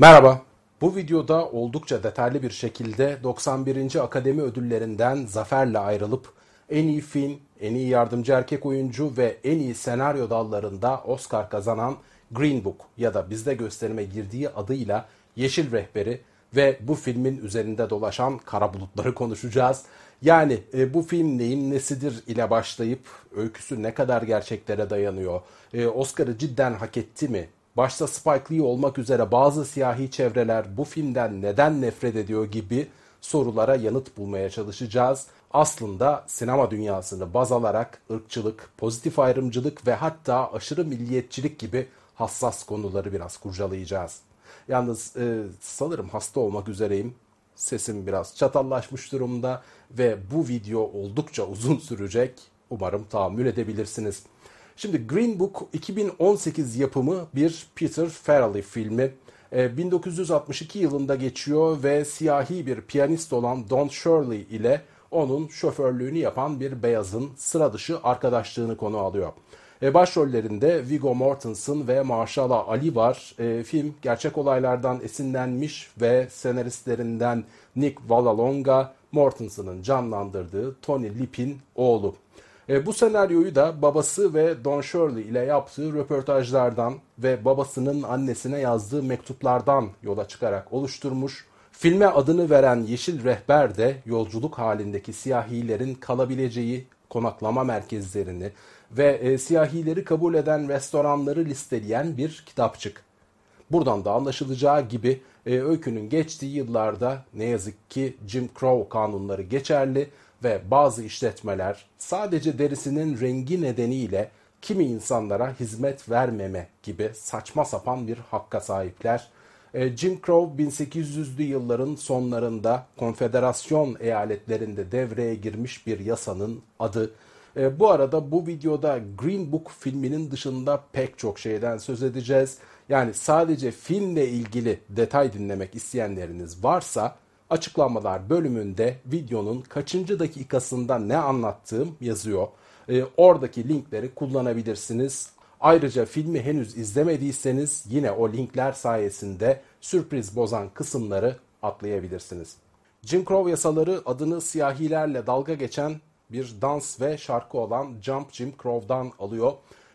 Merhaba. Bu videoda oldukça detaylı bir şekilde 91. Akademi Ödüllerinden zaferle ayrılıp en iyi film, en iyi yardımcı erkek oyuncu ve en iyi senaryo dallarında Oscar kazanan Green Book ya da bizde gösterime girdiği adıyla Yeşil Rehberi ve bu filmin üzerinde dolaşan kara bulutları konuşacağız. Yani e, bu film neyin nesidir ile başlayıp öyküsü ne kadar gerçeklere dayanıyor, e, Oscar'ı cidden hak etti mi, başta Spike Lee olmak üzere bazı siyahi çevreler bu filmden neden nefret ediyor gibi sorulara yanıt bulmaya çalışacağız. Aslında sinema dünyasını baz alarak ırkçılık, pozitif ayrımcılık ve hatta aşırı milliyetçilik gibi hassas konuları biraz kurcalayacağız. Yalnız e, sanırım hasta olmak üzereyim. Sesim biraz çatallaşmış durumda ve bu video oldukça uzun sürecek. Umarım tahammül edebilirsiniz. Şimdi Green Book 2018 yapımı bir Peter Farrelly filmi. 1962 yılında geçiyor ve siyahi bir piyanist olan Don Shirley ile onun şoförlüğünü yapan bir beyazın sıra dışı arkadaşlığını konu alıyor. E, başrollerinde Viggo Mortensen ve Marshala Ali var. E, film gerçek olaylardan esinlenmiş ve senaristlerinden Nick Vallelonga, Mortensen'ın canlandırdığı Tony Lip'in oğlu. E, bu senaryoyu da babası ve Don Shirley ile yaptığı röportajlardan ve babasının annesine yazdığı mektuplardan yola çıkarak oluşturmuş. Filme adını veren Yeşil Rehber de yolculuk halindeki siyahilerin kalabileceği konaklama merkezlerini ve e, siyahileri kabul eden restoranları listeleyen bir kitapçık. Buradan da anlaşılacağı gibi e, öykünün geçtiği yıllarda ne yazık ki Jim Crow kanunları geçerli ve bazı işletmeler sadece derisinin rengi nedeniyle kimi insanlara hizmet vermeme gibi saçma sapan bir hakka sahipler. E, Jim Crow 1800'lü yılların sonlarında konfederasyon eyaletlerinde devreye girmiş bir yasanın adı. E, bu arada bu videoda Green Book filminin dışında pek çok şeyden söz edeceğiz. Yani sadece filmle ilgili detay dinlemek isteyenleriniz varsa açıklamalar bölümünde videonun kaçıncı dakikasında ne anlattığım yazıyor. E, oradaki linkleri kullanabilirsiniz. Ayrıca filmi henüz izlemediyseniz yine o linkler sayesinde sürpriz bozan kısımları atlayabilirsiniz. Jim Crow yasaları adını siyahilerle dalga geçen bir dans ve şarkı olan Jump Jim Crow'dan alıyor.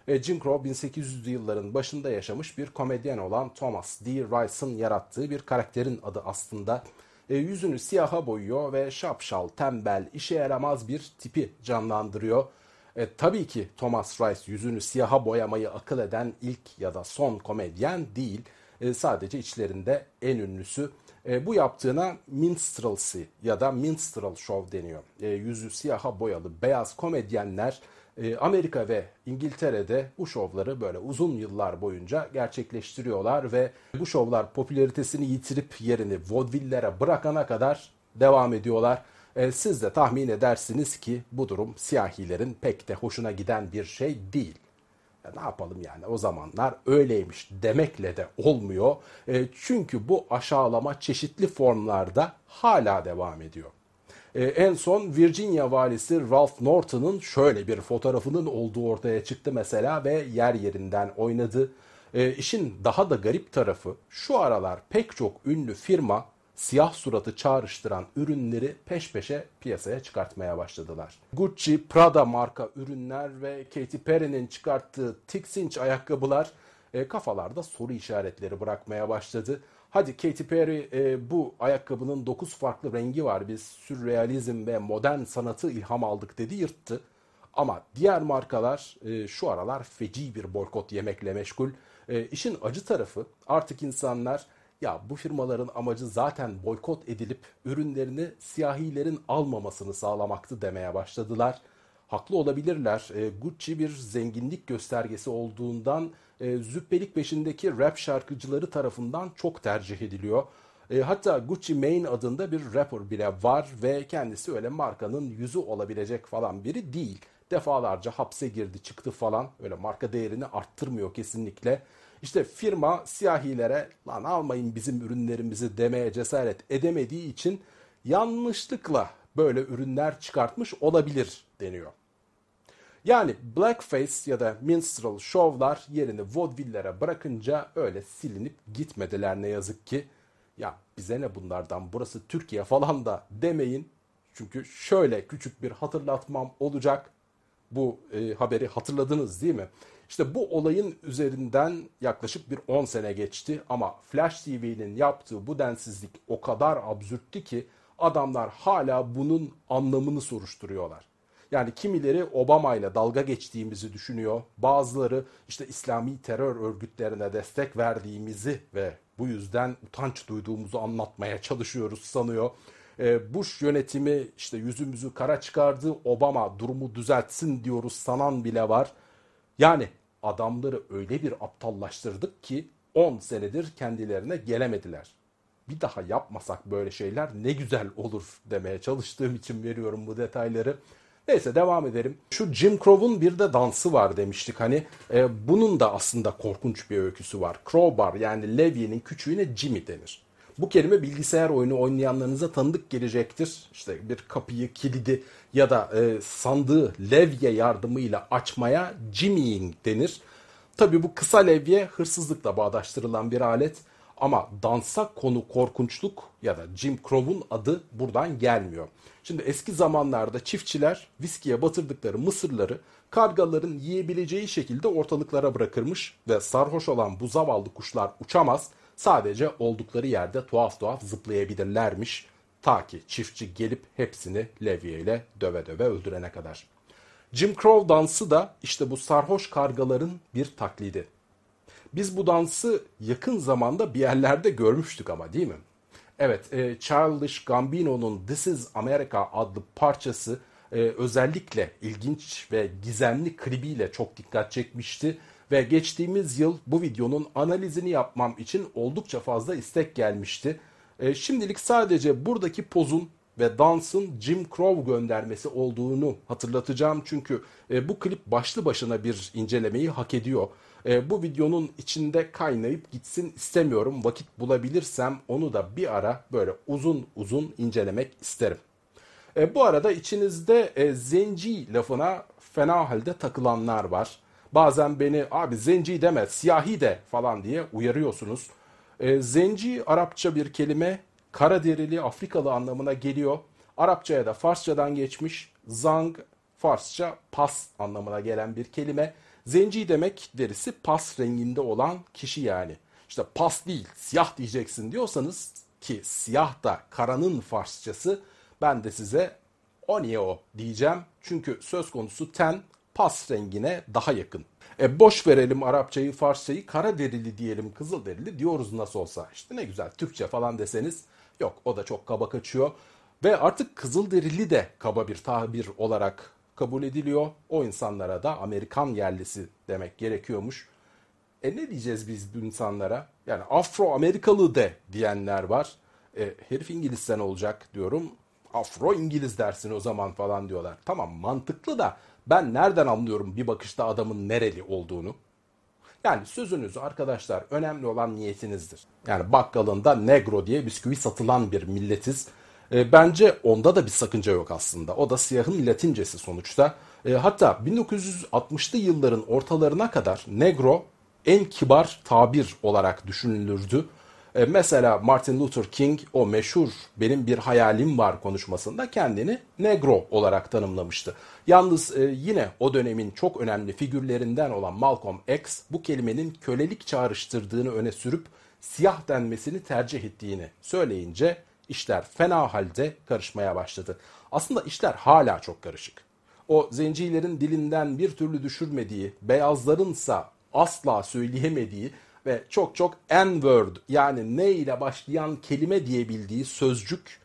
E, Jim Crow 1800'lü yılların başında yaşamış bir komedyen olan Thomas D. Rice'ın yarattığı bir karakterin adı aslında. E, yüzünü siyaha boyuyor ve şapşal, tembel, işe yaramaz bir tipi canlandırıyor. E, tabii ki Thomas Rice yüzünü siyaha boyamayı akıl eden ilk ya da son komedyen değil. E, sadece içlerinde en ünlüsü. E, bu yaptığına minstrelsy ya da minstrel show deniyor. E, yüzü siyaha boyalı beyaz komedyenler e, Amerika ve İngiltere'de bu şovları böyle uzun yıllar boyunca gerçekleştiriyorlar ve bu şovlar popülaritesini yitirip yerini vaudevillere bırakana kadar devam ediyorlar. E, siz de tahmin edersiniz ki bu durum siyahilerin pek de hoşuna giden bir şey değil. Ya ne yapalım yani o zamanlar öyleymiş demekle de olmuyor. E, çünkü bu aşağılama çeşitli formlarda hala devam ediyor. E, en son Virginia valisi Ralph Norton'un şöyle bir fotoğrafının olduğu ortaya çıktı mesela ve yer yerinden oynadı. E, işin daha da garip tarafı şu aralar pek çok ünlü firma siyah suratı çağrıştıran ürünleri peş peşe piyasaya çıkartmaya başladılar. Gucci, Prada marka ürünler ve Katy Perry'nin çıkarttığı Tixinch ayakkabılar e, kafalarda soru işaretleri bırakmaya başladı. Hadi Katy Perry e, bu ayakkabının 9 farklı rengi var biz sürrealizm ve modern sanatı ilham aldık dedi yırttı. Ama diğer markalar e, şu aralar feci bir boykot yemekle meşgul. E, işin acı tarafı artık insanlar ya bu firmaların amacı zaten boykot edilip ürünlerini siyahilerin almamasını sağlamaktı demeye başladılar. haklı olabilirler. E, Gucci bir zenginlik göstergesi olduğundan e, züppelik peşindeki rap şarkıcıları tarafından çok tercih ediliyor. E, hatta Gucci Mane adında bir rapper bile var ve kendisi öyle markanın yüzü olabilecek falan biri değil. Defalarca hapse girdi çıktı falan öyle marka değerini arttırmıyor kesinlikle. İşte firma siyahilere lan almayın bizim ürünlerimizi demeye cesaret edemediği için yanlışlıkla böyle ürünler çıkartmış olabilir deniyor. Yani blackface ya da minstrel şovlar yerini vaudevillere bırakınca öyle silinip gitmediler ne yazık ki. Ya bize ne bunlardan burası Türkiye falan da demeyin. Çünkü şöyle küçük bir hatırlatmam olacak. Bu e, haberi hatırladınız değil mi? İşte bu olayın üzerinden yaklaşık bir 10 sene geçti ama Flash TV'nin yaptığı bu densizlik o kadar absürttü ki adamlar hala bunun anlamını soruşturuyorlar. Yani kimileri Obama ile dalga geçtiğimizi düşünüyor. Bazıları işte İslami terör örgütlerine destek verdiğimizi ve bu yüzden utanç duyduğumuzu anlatmaya çalışıyoruz sanıyor. Ee, Bush yönetimi işte yüzümüzü kara çıkardı, Obama durumu düzeltsin diyoruz sanan bile var. Yani adamları öyle bir aptallaştırdık ki 10 senedir kendilerine gelemediler. Bir daha yapmasak böyle şeyler ne güzel olur demeye çalıştığım için veriyorum bu detayları. Neyse devam edelim. Şu Jim Crow'un bir de dansı var demiştik hani. E, bunun da aslında korkunç bir öyküsü var. Crowbar yani levyenin küçüğüne Jimmy denir. Bu kelime bilgisayar oyunu oynayanlarınıza tanıdık gelecektir. İşte bir kapıyı, kilidi ya da e, sandığı levye yardımıyla açmaya jimmying denir. Tabi bu kısa levye hırsızlıkla bağdaştırılan bir alet. Ama dansa konu korkunçluk ya da Jim Crow'un adı buradan gelmiyor. Şimdi eski zamanlarda çiftçiler viskiye batırdıkları mısırları kargaların yiyebileceği şekilde ortalıklara bırakırmış ve sarhoş olan bu zavallı kuşlar uçamaz sadece oldukları yerde tuhaf tuhaf zıplayabilirlermiş ta ki çiftçi gelip hepsini levyeyle döve döve öldürene kadar. Jim Crow dansı da işte bu sarhoş kargaların bir taklidi. Biz bu dansı yakın zamanda bir yerlerde görmüştük ama değil mi? Evet, e, Childish Gambino'nun This Is America adlı parçası e, özellikle ilginç ve gizemli klibiyle çok dikkat çekmişti. Ve geçtiğimiz yıl bu videonun analizini yapmam için oldukça fazla istek gelmişti. E, şimdilik sadece buradaki pozun ve dansın Jim Crow göndermesi olduğunu hatırlatacağım. Çünkü e, bu klip başlı başına bir incelemeyi hak ediyor. E, bu videonun içinde kaynayıp gitsin istemiyorum. Vakit bulabilirsem onu da bir ara böyle uzun uzun incelemek isterim. E, bu arada içinizde e, zenci lafına fena halde takılanlar var. Bazen beni abi zenci deme siyahi de falan diye uyarıyorsunuz. E, zenci Arapça bir kelime kara derili Afrikalı anlamına geliyor. Arapçaya da Farsçadan geçmiş. Zang Farsça pas anlamına gelen bir kelime. Zenci demek derisi pas renginde olan kişi yani. İşte pas değil siyah diyeceksin diyorsanız ki siyah da karanın Farsçası ben de size o niye o diyeceğim. Çünkü söz konusu ten pas rengine daha yakın. E boş verelim Arapçayı, Farsçayı, kara derili diyelim, kızıl derili diyoruz nasıl olsa. İşte ne güzel Türkçe falan deseniz yok o da çok kaba kaçıyor. Ve artık kızıl derili de kaba bir tabir olarak kabul ediliyor. O insanlara da Amerikan yerlisi demek gerekiyormuş. E ne diyeceğiz biz bu insanlara? Yani Afro Amerikalı de diyenler var. E, herif İngilizsen olacak diyorum. Afro İngiliz dersin o zaman falan diyorlar. Tamam mantıklı da ben nereden anlıyorum bir bakışta adamın nereli olduğunu? Yani sözünüzü arkadaşlar önemli olan niyetinizdir. Yani bakkalında negro diye bisküvi satılan bir milletiz. E, bence onda da bir sakınca yok aslında. O da siyahın latincesi sonuçta. E, hatta 1960'lı yılların ortalarına kadar negro en kibar tabir olarak düşünülürdü. E, mesela Martin Luther King o meşhur benim bir hayalim var konuşmasında kendini negro olarak tanımlamıştı. Yalnız e, yine o dönemin çok önemli figürlerinden olan Malcolm X bu kelimenin kölelik çağrıştırdığını öne sürüp siyah denmesini tercih ettiğini söyleyince işler fena halde karışmaya başladı. Aslında işler hala çok karışık. O zencilerin dilinden bir türlü düşürmediği, beyazlarınsa asla söyleyemediği ve çok çok N-word yani ne ile başlayan kelime diyebildiği sözcük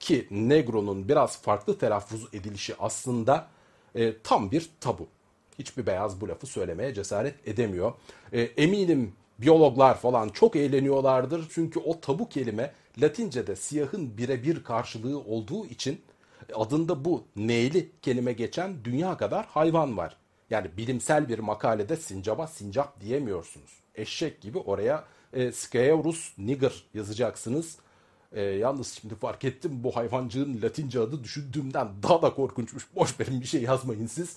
ki Negro'nun biraz farklı telaffuz edilişi aslında E, tam bir tabu. Hiçbir beyaz bu lafı söylemeye cesaret edemiyor. E, eminim biyologlar falan çok eğleniyorlardır. Çünkü o tabu kelime Latince'de siyahın birebir karşılığı olduğu için adında bu neyli kelime geçen dünya kadar hayvan var. Yani bilimsel bir makalede sincaba sincap diyemiyorsunuz. Eşek gibi oraya e, Scaurus niger yazacaksınız. E, yalnız şimdi fark ettim bu hayvancığın latince adı düşündüğümden daha da korkunçmuş. Boş verin bir şey yazmayın siz.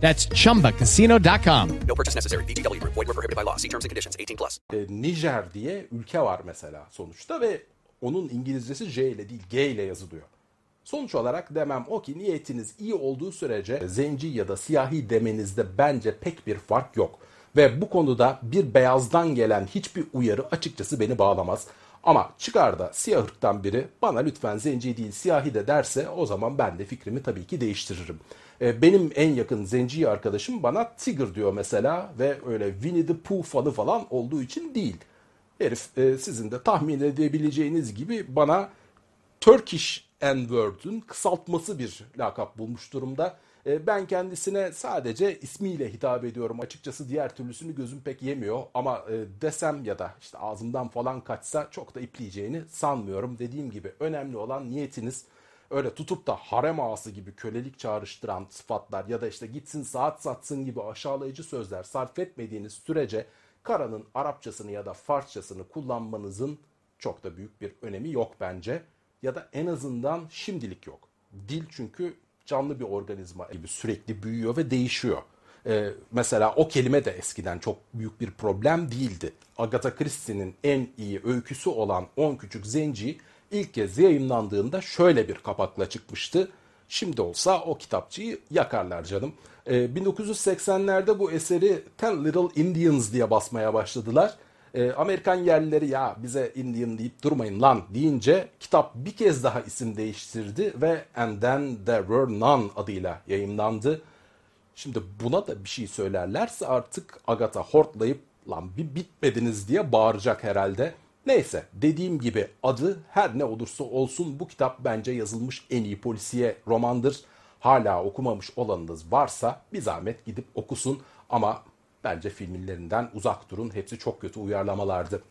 That's chumbacasino.com. No purchase necessary. VGW Group. Void were prohibited by law. See terms and conditions. 18 plus. E, Nijer diye ülke var mesela sonuçta ve onun İngilizcesi J ile değil G ile yazılıyor. Sonuç olarak demem o ki niyetiniz iyi olduğu sürece zenci ya da siyahi demenizde bence pek bir fark yok. Ve bu konuda bir beyazdan gelen hiçbir uyarı açıkçası beni bağlamaz. Ama çıkar da siyah ırktan biri bana lütfen zenci değil siyahi de derse o zaman ben de fikrimi tabii ki değiştiririm. E, benim en yakın zenci arkadaşım bana Tigger diyor mesela ve öyle Winnie the Pooh fanı falan olduğu için değil. Herif e, sizin de tahmin edebileceğiniz gibi bana Turkish N-word'ün kısaltması bir lakap bulmuş durumda. E, ben kendisine sadece ismiyle hitap ediyorum. Açıkçası diğer türlüsünü gözüm pek yemiyor. Ama e, desem ya da işte ağzımdan falan kaçsa çok da ipleyeceğini sanmıyorum. Dediğim gibi önemli olan niyetiniz. Öyle tutup da harem ağası gibi kölelik çağrıştıran sıfatlar ya da işte gitsin saat satsın gibi aşağılayıcı sözler sarf etmediğiniz sürece karanın Arapçasını ya da Farsçasını kullanmanızın çok da büyük bir önemi yok bence. Ya da en azından şimdilik yok. Dil çünkü canlı bir organizma gibi sürekli büyüyor ve değişiyor. Ee, mesela o kelime de eskiden çok büyük bir problem değildi. Agatha Christie'nin en iyi öyküsü olan 10 Küçük Zenci ilk kez yayınlandığında şöyle bir kapakla çıkmıştı. Şimdi olsa o kitapçıyı yakarlar canım. Ee, 1980'lerde bu eseri Ten Little Indians diye basmaya başladılar. Ee, Amerikan yerlileri ya bize Indian deyip durmayın lan deyince kitap bir kez daha isim değiştirdi ve And Then There Were None adıyla yayınlandı. Şimdi buna da bir şey söylerlerse artık Agatha hortlayıp lan bir bitmediniz diye bağıracak herhalde. Neyse dediğim gibi adı her ne olursa olsun bu kitap bence yazılmış en iyi polisiye romandır. Hala okumamış olanınız varsa bir zahmet gidip okusun ama bence filmlerinden uzak durun. Hepsi çok kötü uyarlamalardı.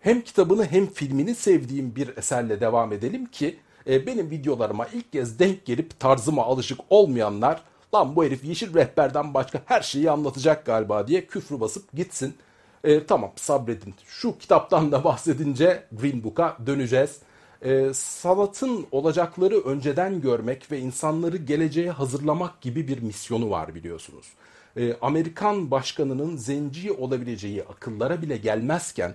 Hem kitabını hem filmini sevdiğim bir eserle devam edelim ki e, benim videolarıma ilk kez denk gelip tarzıma alışık olmayanlar lan bu herif yeşil rehberden başka her şeyi anlatacak galiba diye küfrü basıp gitsin. E, tamam sabredin. Şu kitaptan da bahsedince Green Book'a döneceğiz. E, sanatın olacakları önceden görmek ve insanları geleceğe hazırlamak gibi bir misyonu var biliyorsunuz. E, Amerikan başkanının zenci olabileceği akıllara bile gelmezken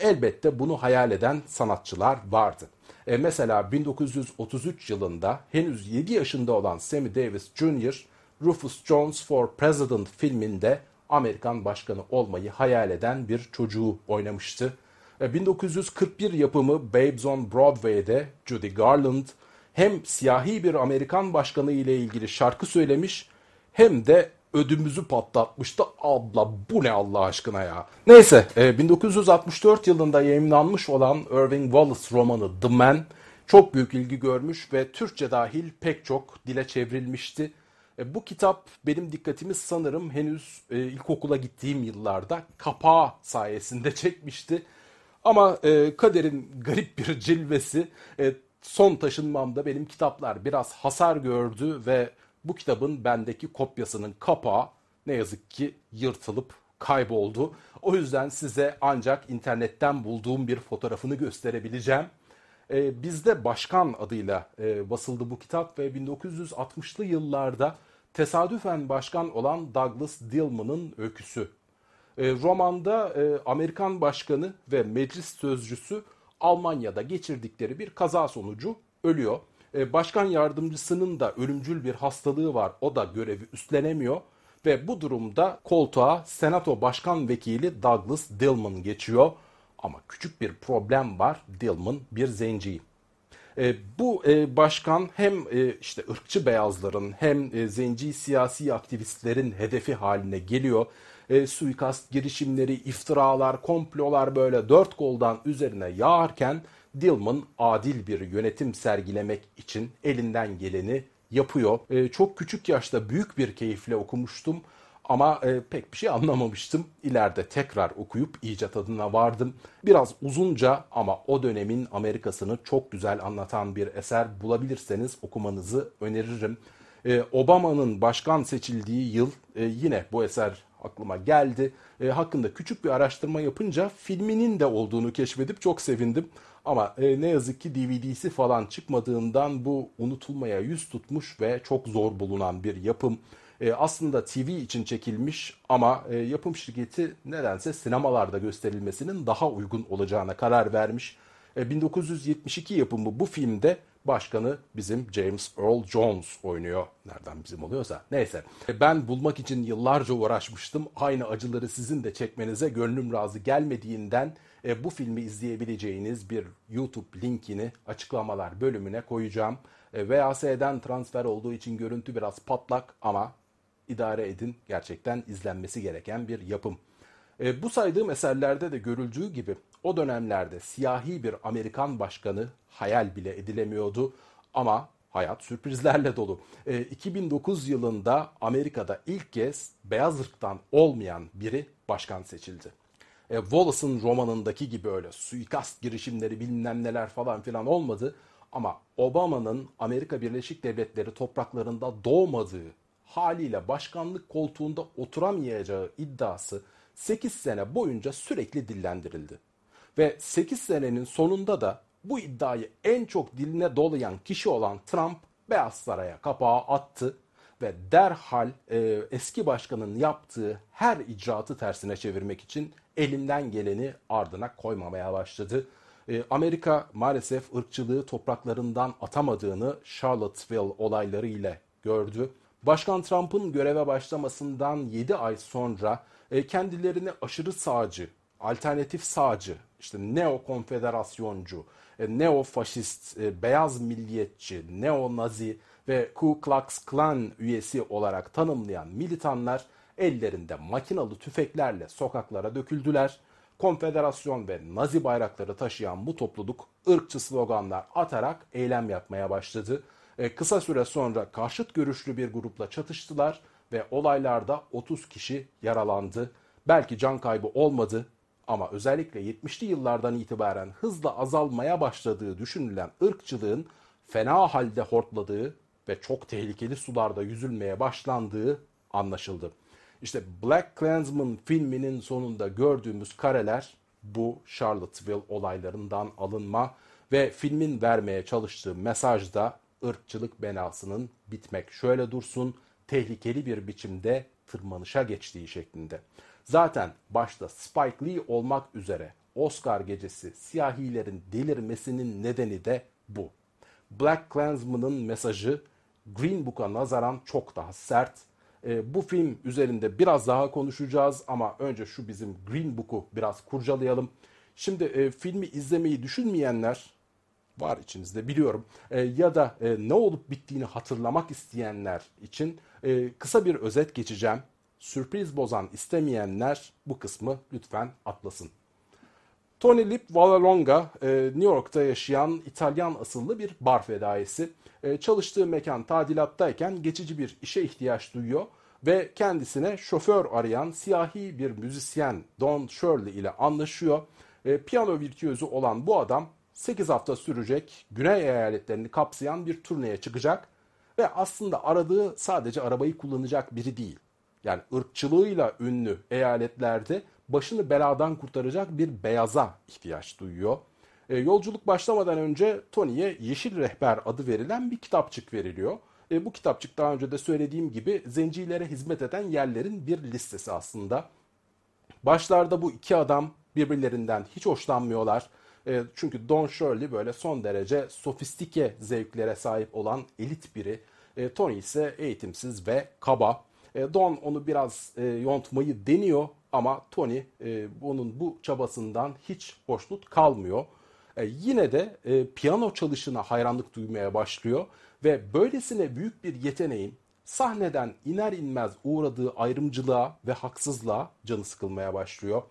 elbette bunu hayal eden sanatçılar vardı. E, mesela 1933 yılında henüz 7 yaşında olan Sammy Davis Jr. Rufus Jones for President filminde Amerikan başkanı olmayı hayal eden bir çocuğu oynamıştı. 1941 yapımı Babes on Broadway'de Judy Garland hem siyahi bir Amerikan başkanı ile ilgili şarkı söylemiş hem de ödümüzü patlatmıştı. Abla bu ne Allah aşkına ya. Neyse 1964 yılında yayınlanmış olan Irving Wallace romanı The Man çok büyük ilgi görmüş ve Türkçe dahil pek çok dile çevrilmişti. E, bu kitap benim dikkatimi sanırım henüz e, ilkokula gittiğim yıllarda kapağı sayesinde çekmişti. Ama e, kaderin garip bir cilvesi e, son taşınmamda benim kitaplar biraz hasar gördü ve bu kitabın bendeki kopyasının kapağı ne yazık ki yırtılıp kayboldu. O yüzden size ancak internetten bulduğum bir fotoğrafını gösterebileceğim. Ee, bizde Başkan adıyla e, basıldı bu kitap ve 1960'lı yıllarda tesadüfen başkan olan Douglas Dillman'ın öyküsü. E, romanda e, Amerikan başkanı ve meclis sözcüsü Almanya'da geçirdikleri bir kaza sonucu ölüyor. E, başkan yardımcısının da ölümcül bir hastalığı var. O da görevi üstlenemiyor ve bu durumda koltuğa Senato Başkan Vekili Douglas Dillman geçiyor. Ama küçük bir problem var. Dillman bir zenci. E, bu e, başkan hem e, işte ırkçı beyazların hem e, zenci siyasi aktivistlerin hedefi haline geliyor. E, suikast girişimleri, iftiralar, komplolar böyle dört koldan üzerine yağarken Dillman adil bir yönetim sergilemek için elinden geleni yapıyor. E, çok küçük yaşta büyük bir keyifle okumuştum ama e, pek bir şey anlamamıştım. İleride tekrar okuyup iyice tadına vardım. Biraz uzunca ama o dönemin Amerikasını çok güzel anlatan bir eser bulabilirseniz okumanızı öneririm. E, Obama'nın başkan seçildiği yıl e, yine bu eser aklıma geldi. E, hakkında küçük bir araştırma yapınca filminin de olduğunu keşfedip çok sevindim. Ama e, ne yazık ki DVD'si falan çıkmadığından bu unutulmaya yüz tutmuş ve çok zor bulunan bir yapım. E, aslında TV için çekilmiş ama e, yapım şirketi nedense sinemalarda gösterilmesinin daha uygun olacağına karar vermiş. E, 1972 yapımı bu filmde başkanı bizim James Earl Jones oynuyor. Nereden bizim oluyorsa. Neyse. E, ben bulmak için yıllarca uğraşmıştım. Aynı acıları sizin de çekmenize gönlüm razı gelmediğinden e, bu filmi izleyebileceğiniz bir YouTube linkini açıklamalar bölümüne koyacağım. E, VAS'den transfer olduğu için görüntü biraz patlak ama idare edin. Gerçekten izlenmesi gereken bir yapım. E, bu saydığım eserlerde de görüldüğü gibi o dönemlerde siyahi bir Amerikan başkanı hayal bile edilemiyordu ama hayat sürprizlerle dolu. E, 2009 yılında Amerika'da ilk kez beyaz ırktan olmayan biri başkan seçildi. E, Wallace'ın romanındaki gibi öyle suikast girişimleri bilmem neler falan filan olmadı. Ama Obama'nın Amerika Birleşik Devletleri topraklarında doğmadığı haliyle başkanlık koltuğunda oturamayacağı iddiası 8 sene boyunca sürekli dillendirildi. Ve 8 senenin sonunda da bu iddiayı en çok diline dolayan kişi olan Trump Beyaz Saray'a kapağı attı ve derhal e, eski başkanın yaptığı her icraatı tersine çevirmek için elinden geleni ardına koymamaya başladı. E, Amerika maalesef ırkçılığı topraklarından atamadığını Charlottesville olayları ile gördü. Başkan Trump'ın göreve başlamasından 7 ay sonra e, kendilerini aşırı sağcı, alternatif sağcı, işte neo konfederasyoncu, e, neo faşist, e, beyaz milliyetçi, neo nazi ve Ku Klux Klan üyesi olarak tanımlayan militanlar ellerinde makinalı tüfeklerle sokaklara döküldüler. Konfederasyon ve Nazi bayrakları taşıyan bu topluluk ırkçı sloganlar atarak eylem yapmaya başladı. E, kısa süre sonra karşıt görüşlü bir grupla çatıştılar ve olaylarda 30 kişi yaralandı. Belki can kaybı olmadı ama özellikle 70'li yıllardan itibaren hızla azalmaya başladığı düşünülen ırkçılığın fena halde hortladığı ve çok tehlikeli sularda yüzülmeye başlandığı anlaşıldı. İşte Black Klansman filminin sonunda gördüğümüz kareler bu Charlottesville olaylarından alınma ve filmin vermeye çalıştığı mesajda ırkçılık belasının bitmek şöyle dursun tehlikeli bir biçimde tırmanışa geçtiği şeklinde. Zaten başta Spike Lee olmak üzere Oscar gecesi siyahilerin delirmesinin nedeni de bu. Black Klansman'ın mesajı Green Book'a nazaran çok daha sert. E, bu film üzerinde biraz daha konuşacağız ama önce şu bizim Green Book'u biraz kurcalayalım. Şimdi e, filmi izlemeyi düşünmeyenler var içinizde biliyorum. E, ya da e, ne olup bittiğini hatırlamak isteyenler için e, kısa bir özet geçeceğim. Sürpriz bozan istemeyenler bu kısmı lütfen atlasın. Tony Lip Vallalonga, e, New York'ta yaşayan İtalyan asıllı bir bar fedaisi. E, çalıştığı mekan tadilattayken geçici bir işe ihtiyaç duyuyor ve kendisine şoför arayan siyahi bir müzisyen Don Shirley ile anlaşıyor. E, piyano virtüözü olan bu adam 8 hafta sürecek Güney eyaletlerini kapsayan bir turneye çıkacak ve aslında aradığı sadece arabayı kullanacak biri değil. Yani ırkçılığıyla ünlü eyaletlerde başını beladan kurtaracak bir beyaza ihtiyaç duyuyor. E, yolculuk başlamadan önce Tony'ye Yeşil Rehber adı verilen bir kitapçık veriliyor. E, bu kitapçık daha önce de söylediğim gibi zencilere hizmet eden yerlerin bir listesi aslında. Başlarda bu iki adam birbirlerinden hiç hoşlanmıyorlar. E, çünkü Don Shirley böyle son derece sofistike zevklere sahip olan elit biri. E, Tony ise eğitimsiz ve kaba. E, Don onu biraz e, yontmayı deniyor ama Tony e, onun bu çabasından hiç hoşnut kalmıyor. E, yine de e, piyano çalışına hayranlık duymaya başlıyor ve böylesine büyük bir yeteneğin sahneden iner inmez uğradığı ayrımcılığa ve haksızlığa canı sıkılmaya başlıyor.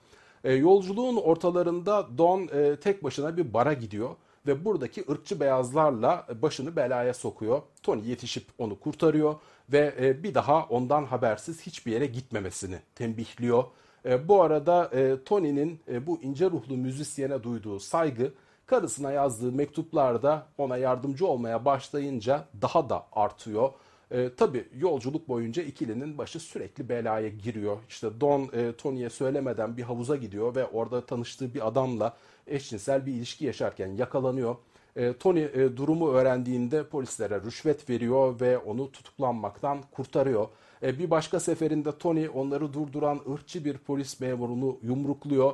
E, yolculuğun ortalarında Don e, tek başına bir bara gidiyor ve buradaki ırkçı beyazlarla başını belaya sokuyor. Tony yetişip onu kurtarıyor ve e, bir daha ondan habersiz hiçbir yere gitmemesini tembihliyor. E, bu arada e, Tony'nin e, bu ince ruhlu müzisyene duyduğu saygı karısına yazdığı mektuplarda ona yardımcı olmaya başlayınca daha da artıyor. E, tabii yolculuk boyunca ikilinin başı sürekli belaya giriyor. İşte Don e, Tony'ye söylemeden bir havuza gidiyor ve orada tanıştığı bir adamla eşcinsel bir ilişki yaşarken yakalanıyor. E, Tony e, durumu öğrendiğinde polislere rüşvet veriyor ve onu tutuklanmaktan kurtarıyor. E, bir başka seferinde Tony onları durduran ırkçı bir polis memurunu yumrukluyor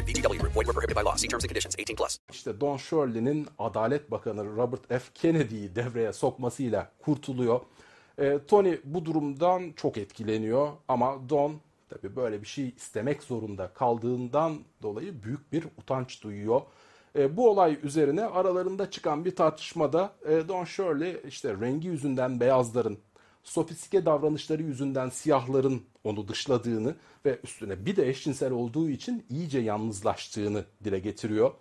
necessary. VGW. Void were prohibited by law. See terms and conditions. 18 plus. işte Don Shirley'nin Adalet Bakanı Robert F. Kennedy'yi devreye sokmasıyla kurtuluyor. E, Tony bu durumdan çok etkileniyor ama Don tabi böyle bir şey istemek zorunda kaldığından dolayı büyük bir utanç duyuyor. E, bu olay üzerine aralarında çıkan bir tartışmada e, Don Shirley işte rengi yüzünden beyazların, sofistike davranışları yüzünden siyahların onu dışladığını ve üstüne bir de eşcinsel olduğu için iyice yalnızlaştığını dile getiriyor.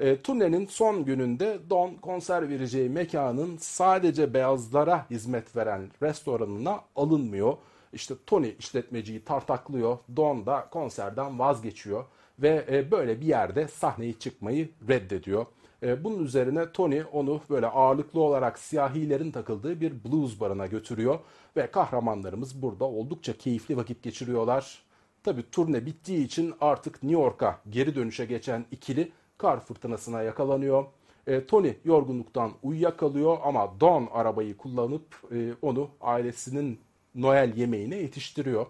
E, turnenin son gününde Don konser vereceği mekanın sadece beyazlara hizmet veren restoranına alınmıyor. İşte Tony işletmeciyi tartaklıyor. Don da konserden vazgeçiyor ve e, böyle bir yerde sahneye çıkmayı reddediyor. E, bunun üzerine Tony onu böyle ağırlıklı olarak siyahilerin takıldığı bir blues barına götürüyor ve kahramanlarımız burada oldukça keyifli vakit geçiriyorlar. Tabi turne bittiği için artık New York'a geri dönüşe geçen ikili kar fırtınasına yakalanıyor. E, Tony yorgunluktan uyuyakalıyor ama Don arabayı kullanıp e, onu ailesinin Noel yemeğine yetiştiriyor.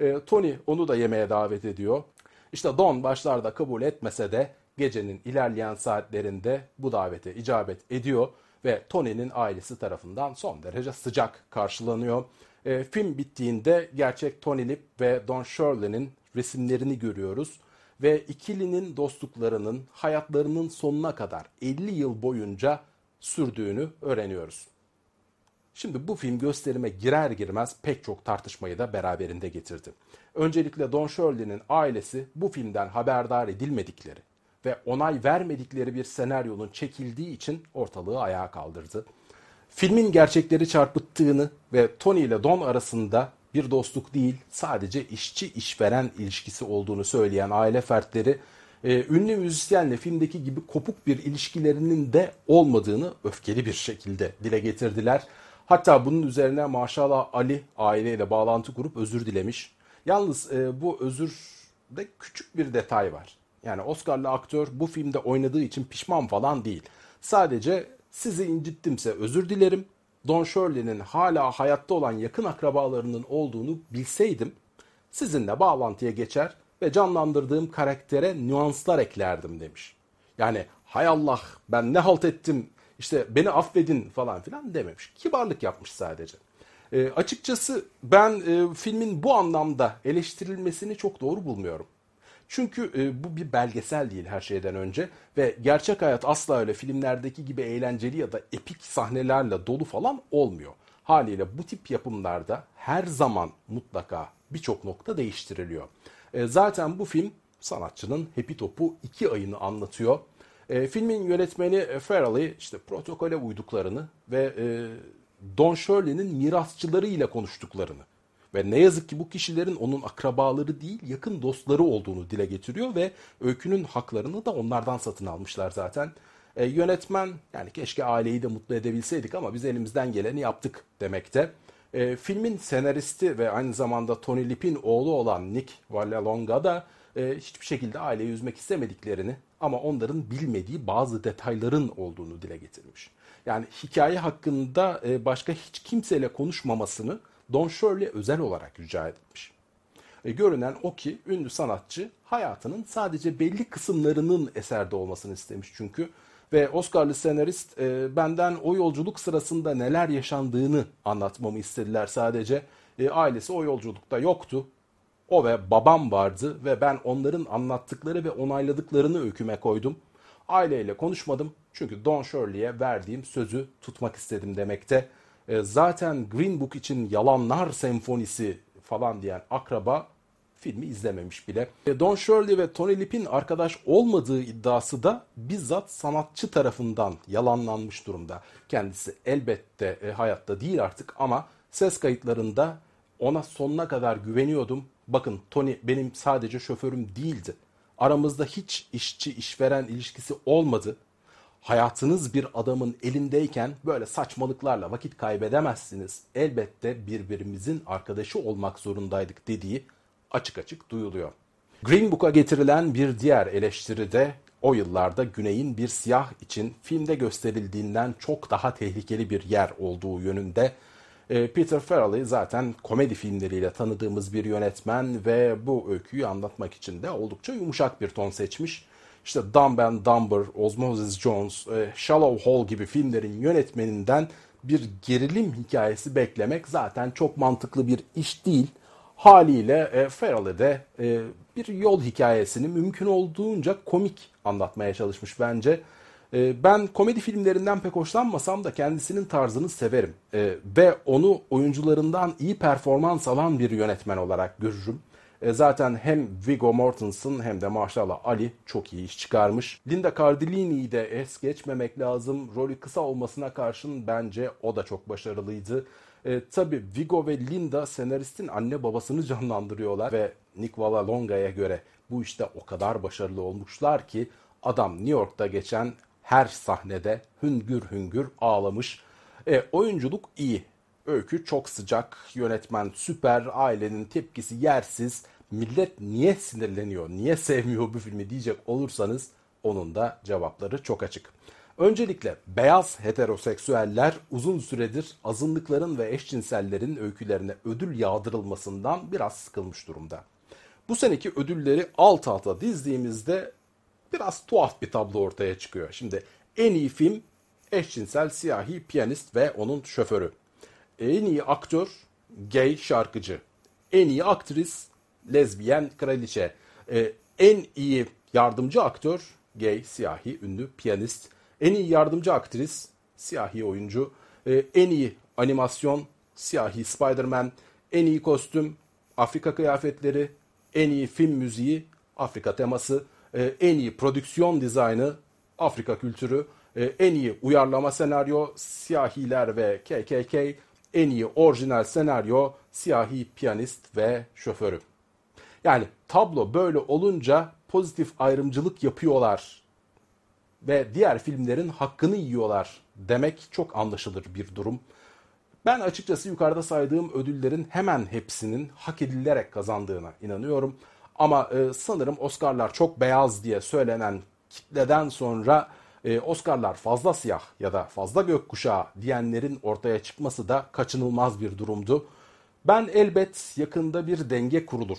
E, Tony onu da yemeğe davet ediyor. İşte Don başlarda kabul etmese de gecenin ilerleyen saatlerinde bu davete icabet ediyor ve Tony'nin ailesi tarafından son derece sıcak karşılanıyor. E, film bittiğinde gerçek Tony Lip ve Don Shirley'nin resimlerini görüyoruz ve ikilinin dostluklarının hayatlarının sonuna kadar 50 yıl boyunca sürdüğünü öğreniyoruz. Şimdi bu film gösterime girer girmez pek çok tartışmayı da beraberinde getirdi. Öncelikle Don Shirley'nin ailesi bu filmden haberdar edilmedikleri ve onay vermedikleri bir senaryonun çekildiği için ortalığı ayağa kaldırdı. Filmin gerçekleri çarpıttığını ve Tony ile Don arasında bir dostluk değil sadece işçi işveren ilişkisi olduğunu söyleyen aile fertleri e, ünlü müzisyenle filmdeki gibi kopuk bir ilişkilerinin de olmadığını öfkeli bir şekilde dile getirdiler. Hatta bunun üzerine maşallah Ali aileyle bağlantı kurup özür dilemiş. Yalnız e, bu özürde küçük bir detay var. Yani Oscar'lı aktör bu filmde oynadığı için pişman falan değil. Sadece sizi incittimse özür dilerim. Don Shirley'nin hala hayatta olan yakın akrabalarının olduğunu bilseydim sizinle bağlantıya geçer ve canlandırdığım karaktere nüanslar eklerdim demiş. Yani hay Allah ben ne halt ettim işte beni affedin falan filan dememiş. Kibarlık yapmış sadece. E, açıkçası ben e, filmin bu anlamda eleştirilmesini çok doğru bulmuyorum. Çünkü e, bu bir belgesel değil her şeyden önce ve gerçek hayat asla öyle filmlerdeki gibi eğlenceli ya da epik sahnelerle dolu falan olmuyor. Haliyle bu tip yapımlarda her zaman mutlaka birçok nokta değiştiriliyor. E, zaten bu film sanatçının Happy Top'u iki ayını anlatıyor. E, filmin yönetmeni Farrelly işte protokole uyduklarını ve e, Don Shirley'nin mirasçılarıyla konuştuklarını ve ne yazık ki bu kişilerin onun akrabaları değil yakın dostları olduğunu dile getiriyor ve öykünün haklarını da onlardan satın almışlar zaten. E, yönetmen yani keşke aileyi de mutlu edebilseydik ama biz elimizden geleni yaptık demekte. E, filmin senaristi ve aynı zamanda Tony Lip'in oğlu olan Nick Vallelonga da e, hiçbir şekilde aileyi üzmek istemediklerini ama onların bilmediği bazı detayların olduğunu dile getirmiş. Yani hikaye hakkında e, başka hiç kimseyle konuşmamasını Don Shirley özel olarak rica etmiş. E, görünen o ki ünlü sanatçı hayatının sadece belli kısımlarının eserde olmasını istemiş çünkü ve Oscar'lı senarist e, benden o yolculuk sırasında neler yaşandığını anlatmamı istediler sadece. E, ailesi o yolculukta yoktu. O ve babam vardı ve ben onların anlattıkları ve onayladıklarını öyküme koydum. Aileyle konuşmadım çünkü Don Shirley'e verdiğim sözü tutmak istedim demekte. E, zaten Green Book için yalanlar senfonisi falan diyen akraba filmi izlememiş bile. E, Don Shirley ve Tony Lip'in arkadaş olmadığı iddiası da bizzat sanatçı tarafından yalanlanmış durumda. Kendisi elbette e, hayatta değil artık ama ses kayıtlarında ona sonuna kadar güveniyordum. Bakın Tony benim sadece şoförüm değildi. Aramızda hiç işçi işveren ilişkisi olmadı. Hayatınız bir adamın elindeyken böyle saçmalıklarla vakit kaybedemezsiniz. Elbette birbirimizin arkadaşı olmak zorundaydık dediği açık açık duyuluyor. Green Book'a getirilen bir diğer eleştiri de o yıllarda Güney'in bir siyah için filmde gösterildiğinden çok daha tehlikeli bir yer olduğu yönünde. Ee, Peter Farrelly zaten komedi filmleriyle tanıdığımız bir yönetmen ve bu öyküyü anlatmak için de oldukça yumuşak bir ton seçmiş. İşte Dumb and Dumber, Osmosis Jones, e, Shallow Hall gibi filmlerin yönetmeninden bir gerilim hikayesi beklemek zaten çok mantıklı bir iş değil. Haliyle e, Farrell'e de e, bir yol hikayesini mümkün olduğunca komik anlatmaya çalışmış bence. E, ben komedi filmlerinden pek hoşlanmasam da kendisinin tarzını severim. E, ve onu oyuncularından iyi performans alan bir yönetmen olarak görürüm. E, zaten hem Viggo Mortensen hem de maşallah Ali çok iyi iş çıkarmış. Linda Cardellini'yi de es geçmemek lazım. Rolü kısa olmasına karşın bence o da çok başarılıydı. E, tabii Vigo ve Linda senaristin anne babasını canlandırıyorlar ve Nick Vallelonga'ya göre bu işte o kadar başarılı olmuşlar ki adam New York'ta geçen her sahnede hüngür hüngür ağlamış. E, oyunculuk iyi. Öykü çok sıcak, yönetmen süper, ailenin tepkisi yersiz. Millet niye sinirleniyor, niye sevmiyor bu filmi diyecek olursanız onun da cevapları çok açık. Öncelikle beyaz heteroseksüeller uzun süredir azınlıkların ve eşcinsellerin öykülerine ödül yağdırılmasından biraz sıkılmış durumda. Bu seneki ödülleri alt alta dizdiğimizde biraz tuhaf bir tablo ortaya çıkıyor. Şimdi en iyi film eşcinsel siyahi piyanist ve onun şoförü. En iyi aktör gay şarkıcı. En iyi aktris lezbiyen kraliçe. Ee, en iyi yardımcı aktör gay siyahi ünlü piyanist. En iyi yardımcı aktris siyahi oyuncu. Ee, en iyi animasyon siyahi Spider-Man. En iyi kostüm Afrika kıyafetleri. En iyi film müziği Afrika teması. Ee, en iyi prodüksiyon dizaynı Afrika kültürü. Ee, en iyi uyarlama senaryo siyahiler ve KKK. En iyi orijinal senaryo siyahi piyanist ve şoförü. Yani tablo böyle olunca pozitif ayrımcılık yapıyorlar ve diğer filmlerin hakkını yiyorlar demek çok anlaşılır bir durum. Ben açıkçası yukarıda saydığım ödüllerin hemen hepsinin hak edilerek kazandığına inanıyorum. Ama e, sanırım Oscar'lar çok beyaz diye söylenen kitleden sonra e, Oscar'lar fazla siyah ya da fazla gökkuşağı diyenlerin ortaya çıkması da kaçınılmaz bir durumdu. Ben elbet yakında bir denge kurulur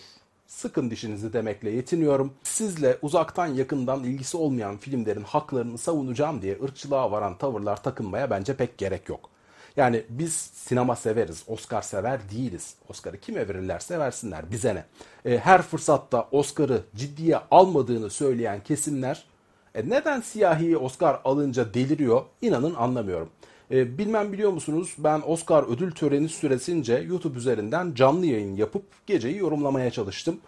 sıkın dişinizi demekle yetiniyorum. Sizle uzaktan yakından ilgisi olmayan filmlerin haklarını savunacağım diye ırkçılığa varan tavırlar takınmaya bence pek gerek yok. Yani biz sinema severiz, Oscar sever değiliz. Oscar'ı kime verirlerse versinler, bize ne? E, her fırsatta Oscar'ı ciddiye almadığını söyleyen kesimler e, neden siyahi Oscar alınca deliriyor inanın anlamıyorum. E, bilmem biliyor musunuz ben Oscar ödül töreni süresince YouTube üzerinden canlı yayın yapıp geceyi yorumlamaya çalıştım.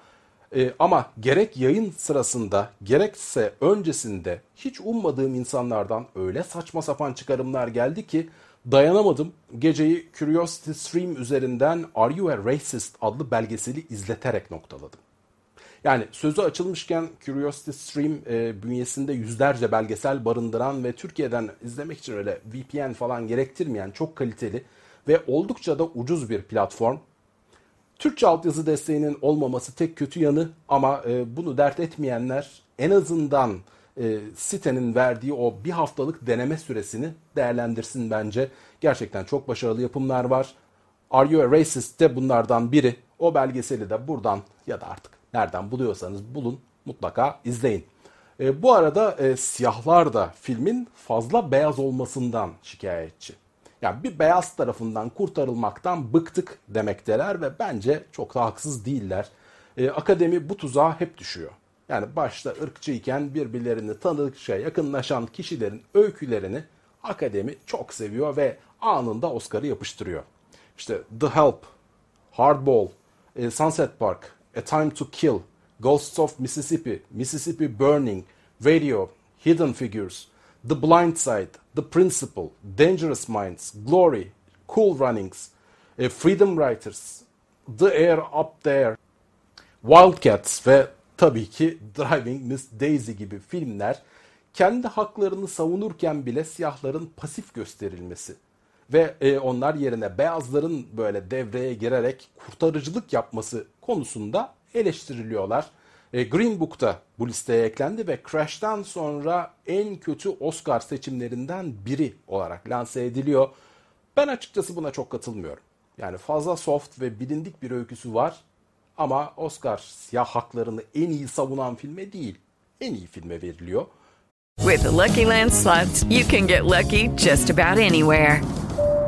E, ama gerek yayın sırasında gerekse öncesinde hiç ummadığım insanlardan öyle saçma sapan çıkarımlar geldi ki dayanamadım. Geceyi Curiosity Stream üzerinden Are You a Racist adlı belgeseli izleterek noktaladım. Yani sözü açılmışken Curiosity Stream e, bünyesinde yüzlerce belgesel barındıran ve Türkiye'den izlemek için öyle VPN falan gerektirmeyen çok kaliteli ve oldukça da ucuz bir platform. Türkçe altyazı desteğinin olmaması tek kötü yanı ama e, bunu dert etmeyenler en azından e, sitenin verdiği o bir haftalık deneme süresini değerlendirsin bence. Gerçekten çok başarılı yapımlar var. Are You a Racist de bunlardan biri. O belgeseli de buradan ya da artık nereden buluyorsanız bulun mutlaka izleyin. E, bu arada e, siyahlar da filmin fazla beyaz olmasından şikayetçi. Yani bir beyaz tarafından kurtarılmaktan bıktık demekteler ve bence çok da haksız değiller. E, akademi bu tuzağa hep düşüyor. Yani başta ırkçı iken birbirlerini tanıdıkça yakınlaşan kişilerin öykülerini akademi çok seviyor ve anında Oscar'ı yapıştırıyor. İşte The Help, Hardball, e, Sunset Park, A Time to Kill, Ghosts of Mississippi, Mississippi Burning, Radio, Hidden Figures, The Blind Side, The Principle, Dangerous Minds, Glory, Cool Runnings, Freedom Writers, The Air Up There, Wildcats ve tabii ki Driving Miss Daisy gibi filmler kendi haklarını savunurken bile siyahların pasif gösterilmesi ve e, onlar yerine beyazların böyle devreye girerek kurtarıcılık yapması konusunda eleştiriliyorlar. E, Green Book da bu listeye eklendi ve Crash'tan sonra en kötü Oscar seçimlerinden biri olarak lanse ediliyor. Ben açıkçası buna çok katılmıyorum. Yani fazla soft ve bilindik bir öyküsü var ama Oscar siyah haklarını en iyi savunan filme değil, en iyi filme veriliyor. With the Lucky Land slots, you can get lucky just about anywhere.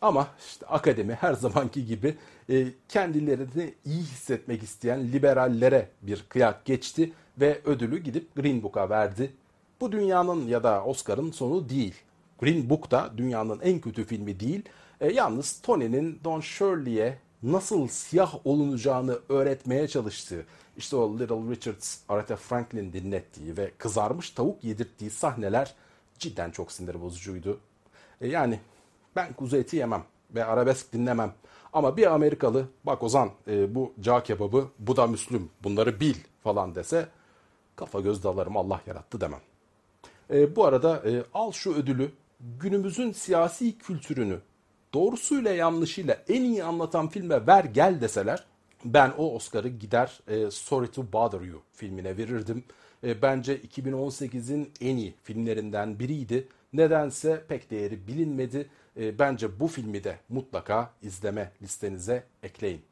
Ama işte akademi her zamanki gibi e, kendilerini iyi hissetmek isteyen liberallere bir kıyak geçti ve ödülü gidip Green Book'a verdi. Bu dünyanın ya da Oscar'ın sonu değil. Green Book da dünyanın en kötü filmi değil. E, yalnız Tony'nin Don Shirley'e nasıl siyah olunacağını öğretmeye çalıştığı, işte o Little Richards, Aretha Franklin dinlettiği ve kızarmış tavuk yedirttiği sahneler cidden çok sinir bozucuydu. E, yani ben kuzu eti yemem ve arabesk dinlemem. Ama bir Amerikalı bak Ozan e, bu cağ kebabı bu da Müslüm bunları bil falan dese kafa göz dalarım Allah yarattı demem. E, bu arada e, al şu ödülü günümüzün siyasi kültürünü doğrusuyla yanlışıyla en iyi anlatan filme ver gel deseler ben o Oscar'ı gider e, Sorry to Bother You filmine verirdim. E, bence 2018'in en iyi filmlerinden biriydi. Nedense pek değeri bilinmedi. E, bence bu filmi de mutlaka izleme listenize ekleyin.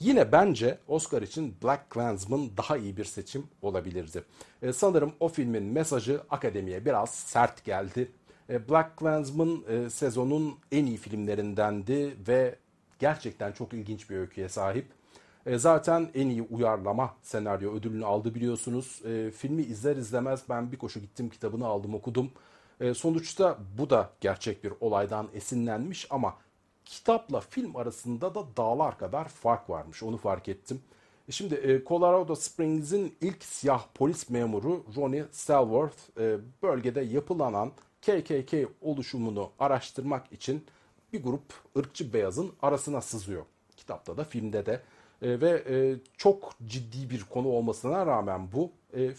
Yine bence Oscar için Black Klansman daha iyi bir seçim olabilirdi. E, sanırım o filmin mesajı akademiye biraz sert geldi. E, Black Klansman e, sezonun en iyi filmlerindendi ve gerçekten çok ilginç bir öyküye sahip. E, zaten en iyi uyarlama senaryo ödülünü aldı biliyorsunuz. E, filmi izler izlemez ben bir koşu gittim kitabını aldım okudum. E, sonuçta bu da gerçek bir olaydan esinlenmiş ama kitapla film arasında da dağlar kadar fark varmış onu fark ettim. E, şimdi e, Colorado Springs'in ilk siyah polis memuru Ronnie Stallworth e, bölgede yapılanan KKK oluşumunu araştırmak için bir grup ırkçı beyazın arasına sızıyor. Kitapta da filmde de ve çok ciddi bir konu olmasına rağmen bu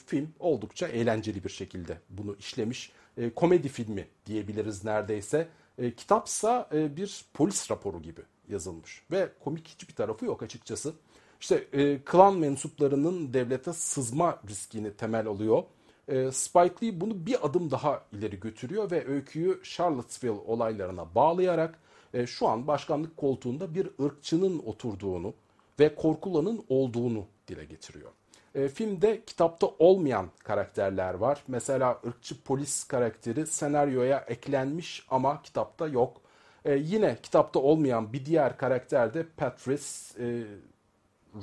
film oldukça eğlenceli bir şekilde bunu işlemiş. E, komedi filmi diyebiliriz neredeyse. E, kitapsa e, bir polis raporu gibi yazılmış ve komik hiçbir tarafı yok açıkçası. İşte e, klan mensuplarının devlete sızma riskini temel alıyor. E, Spike Lee bunu bir adım daha ileri götürüyor ve öyküyü Charlottesville olaylarına bağlayarak e, şu an başkanlık koltuğunda bir ırkçının oturduğunu ve korkulanın olduğunu dile getiriyor. E, filmde kitapta olmayan karakterler var. Mesela ırkçı polis karakteri senaryoya eklenmiş ama kitapta yok. E, yine kitapta olmayan bir diğer karakter de Patrice, e,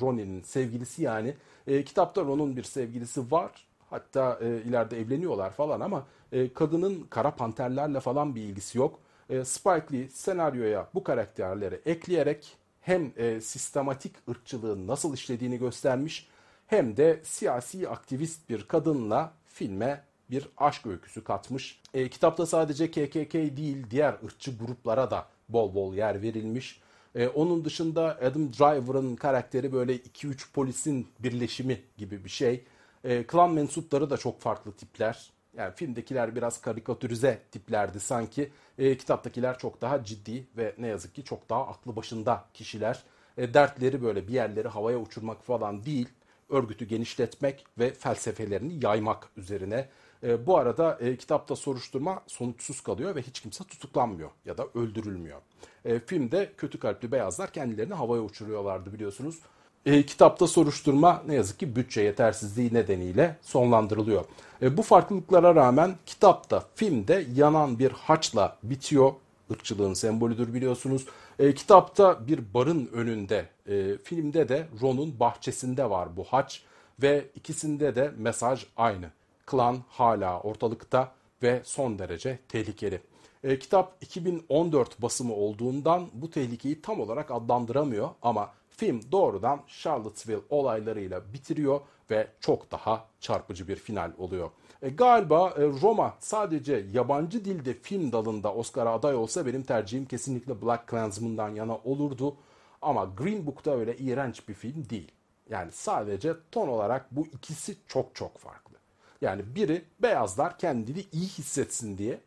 Ronnie'nin sevgilisi yani. E, kitapta Ron'un bir sevgilisi var. Hatta e, ileride evleniyorlar falan ama e, kadının kara panterlerle falan bir ilgisi yok. E, Spike Lee senaryoya bu karakterleri ekleyerek hem e, sistematik ırkçılığın nasıl işlediğini göstermiş hem de siyasi aktivist bir kadınla filme bir aşk öyküsü katmış. E, kitapta sadece KKK değil diğer ırkçı gruplara da bol bol yer verilmiş. E, onun dışında Adam Driver'ın karakteri böyle 2-3 polisin birleşimi gibi bir şey. E, klan mensupları da çok farklı tipler. Yani filmdekiler biraz karikatürize tiplerdi sanki. E, kitaptakiler çok daha ciddi ve ne yazık ki çok daha aklı başında kişiler. E, dertleri böyle bir yerleri havaya uçurmak falan değil. Örgütü genişletmek ve felsefelerini yaymak üzerine. E, bu arada e, kitapta soruşturma sonuçsuz kalıyor ve hiç kimse tutuklanmıyor ya da öldürülmüyor. E, filmde kötü kalpli beyazlar kendilerini havaya uçuruyorlardı biliyorsunuz. E, kitapta soruşturma ne yazık ki bütçe yetersizliği nedeniyle sonlandırılıyor. E, bu farklılıklara rağmen kitapta, filmde yanan bir haçla bitiyor. Irkçılığın sembolüdür biliyorsunuz. E, kitapta bir barın önünde, e, filmde de Ron'un bahçesinde var bu haç ve ikisinde de mesaj aynı. Klan hala ortalıkta ve son derece tehlikeli. E, kitap 2014 basımı olduğundan bu tehlikeyi tam olarak adlandıramıyor ama film doğrudan Charlottesville olaylarıyla bitiriyor ve çok daha çarpıcı bir final oluyor. E, galiba e, Roma sadece yabancı dilde film dalında Oscar'a aday olsa benim tercihim kesinlikle Black Klansman'dan yana olurdu. Ama Green Book'ta öyle iğrenç bir film değil. Yani sadece ton olarak bu ikisi çok çok farklı. Yani biri beyazlar kendini iyi hissetsin diye,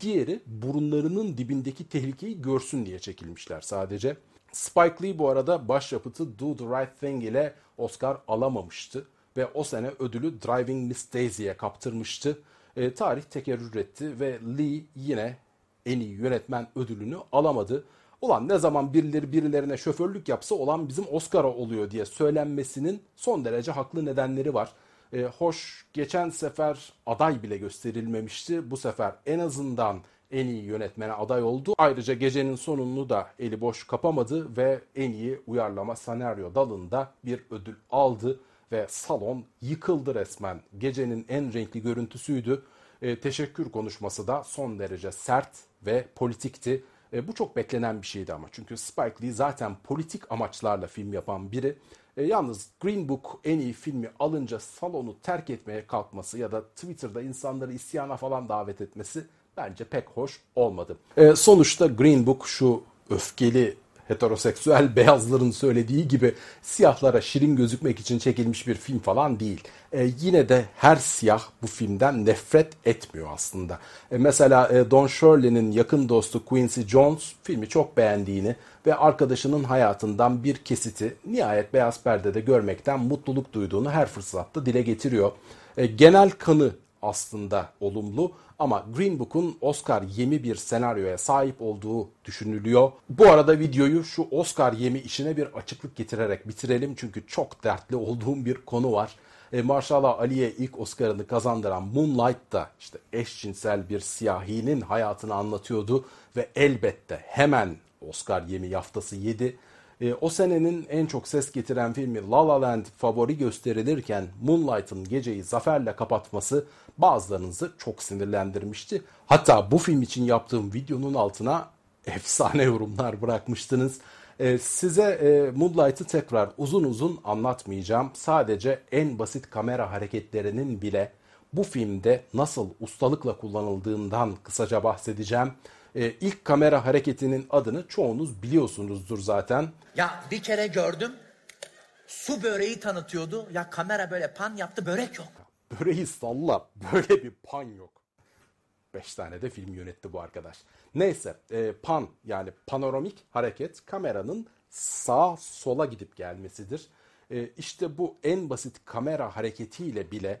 diğeri burunlarının dibindeki tehlikeyi görsün diye çekilmişler sadece. Spike Lee bu arada başyapıtı Do the Right Thing ile Oscar alamamıştı ve o sene ödülü Driving Miss Daisy'ye kaptırmıştı. E, tarih tekerrür etti ve Lee yine en iyi yönetmen ödülünü alamadı. Ulan ne zaman birileri birilerine şoförlük yapsa olan bizim Oscar'a oluyor diye söylenmesinin son derece haklı nedenleri var. E, hoş geçen sefer aday bile gösterilmemişti. Bu sefer en azından en iyi yönetmene aday oldu. Ayrıca gecenin sonunu da eli boş kapamadı ve en iyi uyarlama senaryo dalında bir ödül aldı ve salon yıkıldı resmen. Gecenin en renkli görüntüsüydü. E, teşekkür konuşması da son derece sert ve politikti. E, bu çok beklenen bir şeydi ama çünkü Spike Lee zaten politik amaçlarla film yapan biri. E, yalnız Green Book en iyi filmi alınca salonu terk etmeye kalkması ya da Twitter'da insanları isyana falan davet etmesi bence pek hoş olmadı. E, sonuçta Green Book şu öfkeli heteroseksüel beyazların söylediği gibi siyahlara şirin gözükmek için çekilmiş bir film falan değil. E, yine de her siyah bu filmden nefret etmiyor aslında. E, mesela e, Don Shirley'nin yakın dostu Quincy Jones filmi çok beğendiğini ve arkadaşının hayatından bir kesiti nihayet beyaz perdede görmekten mutluluk duyduğunu her fırsatta dile getiriyor. E, genel kanı aslında olumlu ama Green Book'un Oscar yemi bir senaryoya sahip olduğu düşünülüyor. Bu arada videoyu şu Oscar yemi işine bir açıklık getirerek bitirelim çünkü çok dertli olduğum bir konu var. E, Marshall Ali'ye ilk Oscar'ını kazandıran Moonlight da işte eşcinsel bir siyahinin hayatını anlatıyordu ve elbette hemen Oscar yemi yaftası yedi. E, o senenin en çok ses getiren filmi La La Land favori gösterilirken Moonlight'ın geceyi zaferle kapatması bazılarınızı çok sinirlendirmişti. Hatta bu film için yaptığım videonun altına efsane yorumlar bırakmıştınız. Ee, size e, Moonlight'ı tekrar uzun uzun anlatmayacağım. Sadece en basit kamera hareketlerinin bile bu filmde nasıl ustalıkla kullanıldığından kısaca bahsedeceğim. Ee, ilk kamera hareketinin adını çoğunuz biliyorsunuzdur zaten. Ya bir kere gördüm. Su böreği tanıtıyordu. Ya kamera böyle pan yaptı börek yok. Böreği salla. Böyle bir pan yok. Beş tane de film yönetti bu arkadaş. Neyse e, pan yani panoramik hareket kameranın sağ sola gidip gelmesidir. E, işte bu en basit kamera hareketiyle bile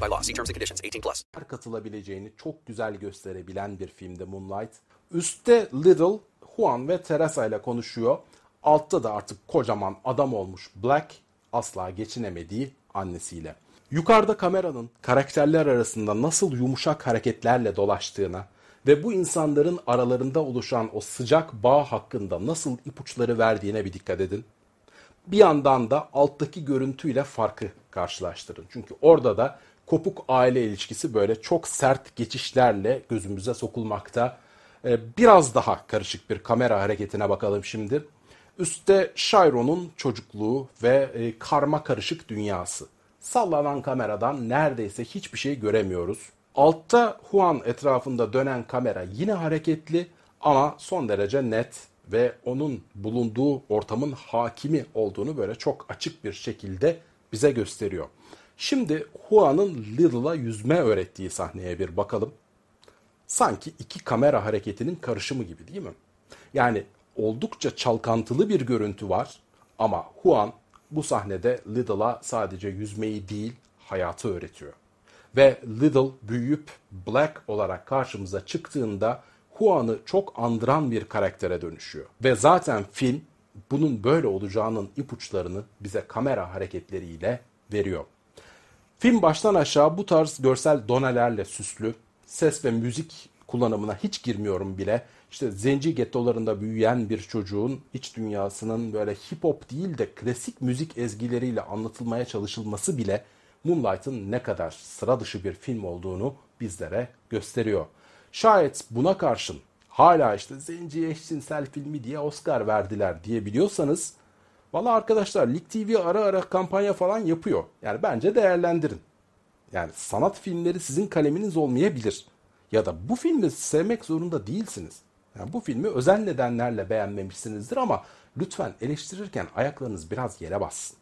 by law. See terms and conditions. 18 plus. katılabileceğini çok güzel gösterebilen bir filmde Moonlight. Üste Little, Juan ve Teresa ile konuşuyor. Altta da artık kocaman adam olmuş Black asla geçinemediği annesiyle. Yukarıda kameranın karakterler arasında nasıl yumuşak hareketlerle dolaştığına ve bu insanların aralarında oluşan o sıcak bağ hakkında nasıl ipuçları verdiğine bir dikkat edin. Bir yandan da alttaki görüntüyle farkı karşılaştırın. Çünkü orada da kopuk aile ilişkisi böyle çok sert geçişlerle gözümüze sokulmakta. Ee, biraz daha karışık bir kamera hareketine bakalım şimdi. Üstte Chiron'un çocukluğu ve e, karma karışık dünyası. Sallanan kameradan neredeyse hiçbir şey göremiyoruz. Altta Juan etrafında dönen kamera yine hareketli ama son derece net ve onun bulunduğu ortamın hakimi olduğunu böyle çok açık bir şekilde bize gösteriyor. Şimdi Juan'ın Little'a yüzme öğrettiği sahneye bir bakalım. Sanki iki kamera hareketinin karışımı gibi değil mi? Yani oldukça çalkantılı bir görüntü var ama Juan bu sahnede Little'a sadece yüzmeyi değil hayatı öğretiyor. Ve Little büyüyüp Black olarak karşımıza çıktığında Juan'ı çok andıran bir karaktere dönüşüyor. Ve zaten film bunun böyle olacağının ipuçlarını bize kamera hareketleriyle veriyor. Film baştan aşağı bu tarz görsel donelerle süslü, ses ve müzik kullanımına hiç girmiyorum bile. İşte zenci gettolarında büyüyen bir çocuğun iç dünyasının böyle hip hop değil de klasik müzik ezgileriyle anlatılmaya çalışılması bile Moonlight'ın ne kadar sıra dışı bir film olduğunu bizlere gösteriyor. Şayet buna karşın hala işte zenci eşcinsel filmi diye Oscar verdiler diyebiliyorsanız valla arkadaşlar Lig TV ara ara kampanya falan yapıyor. Yani bence değerlendirin. Yani sanat filmleri sizin kaleminiz olmayabilir. Ya da bu filmi sevmek zorunda değilsiniz. Yani bu filmi özel nedenlerle beğenmemişsinizdir ama lütfen eleştirirken ayaklarınız biraz yere bassın.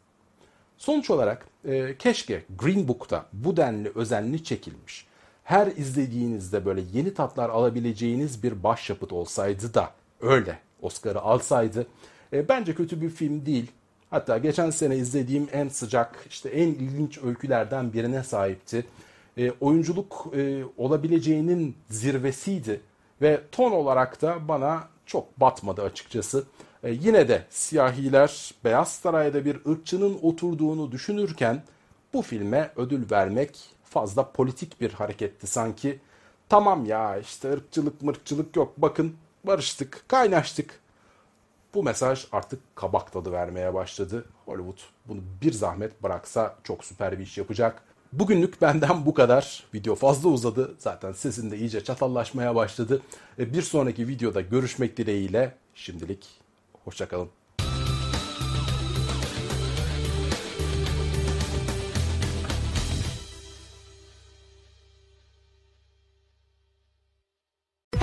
Sonuç olarak e, keşke Green Book'ta bu denli özenli çekilmiş, her izlediğinizde böyle yeni tatlar alabileceğiniz bir başyapıt olsaydı da öyle Oscar'ı alsaydı. E, bence kötü bir film değil. Hatta geçen sene izlediğim en sıcak, işte en ilginç öykülerden birine sahipti. E, oyunculuk e, olabileceğinin zirvesiydi ve ton olarak da bana çok batmadı açıkçası. E, yine de siyahiler Beyaz Saray'da bir ırkçının oturduğunu düşünürken bu filme ödül vermek fazla politik bir hareketti sanki. Tamam ya işte ırkçılık mırkçılık yok bakın barıştık kaynaştık. Bu mesaj artık kabak tadı vermeye başladı. Hollywood bunu bir zahmet bıraksa çok süper bir iş yapacak. Bugünlük benden bu kadar. Video fazla uzadı. Zaten sesim de iyice çatallaşmaya başladı. E, bir sonraki videoda görüşmek dileğiyle şimdilik hoşçakalın.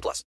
18 plus.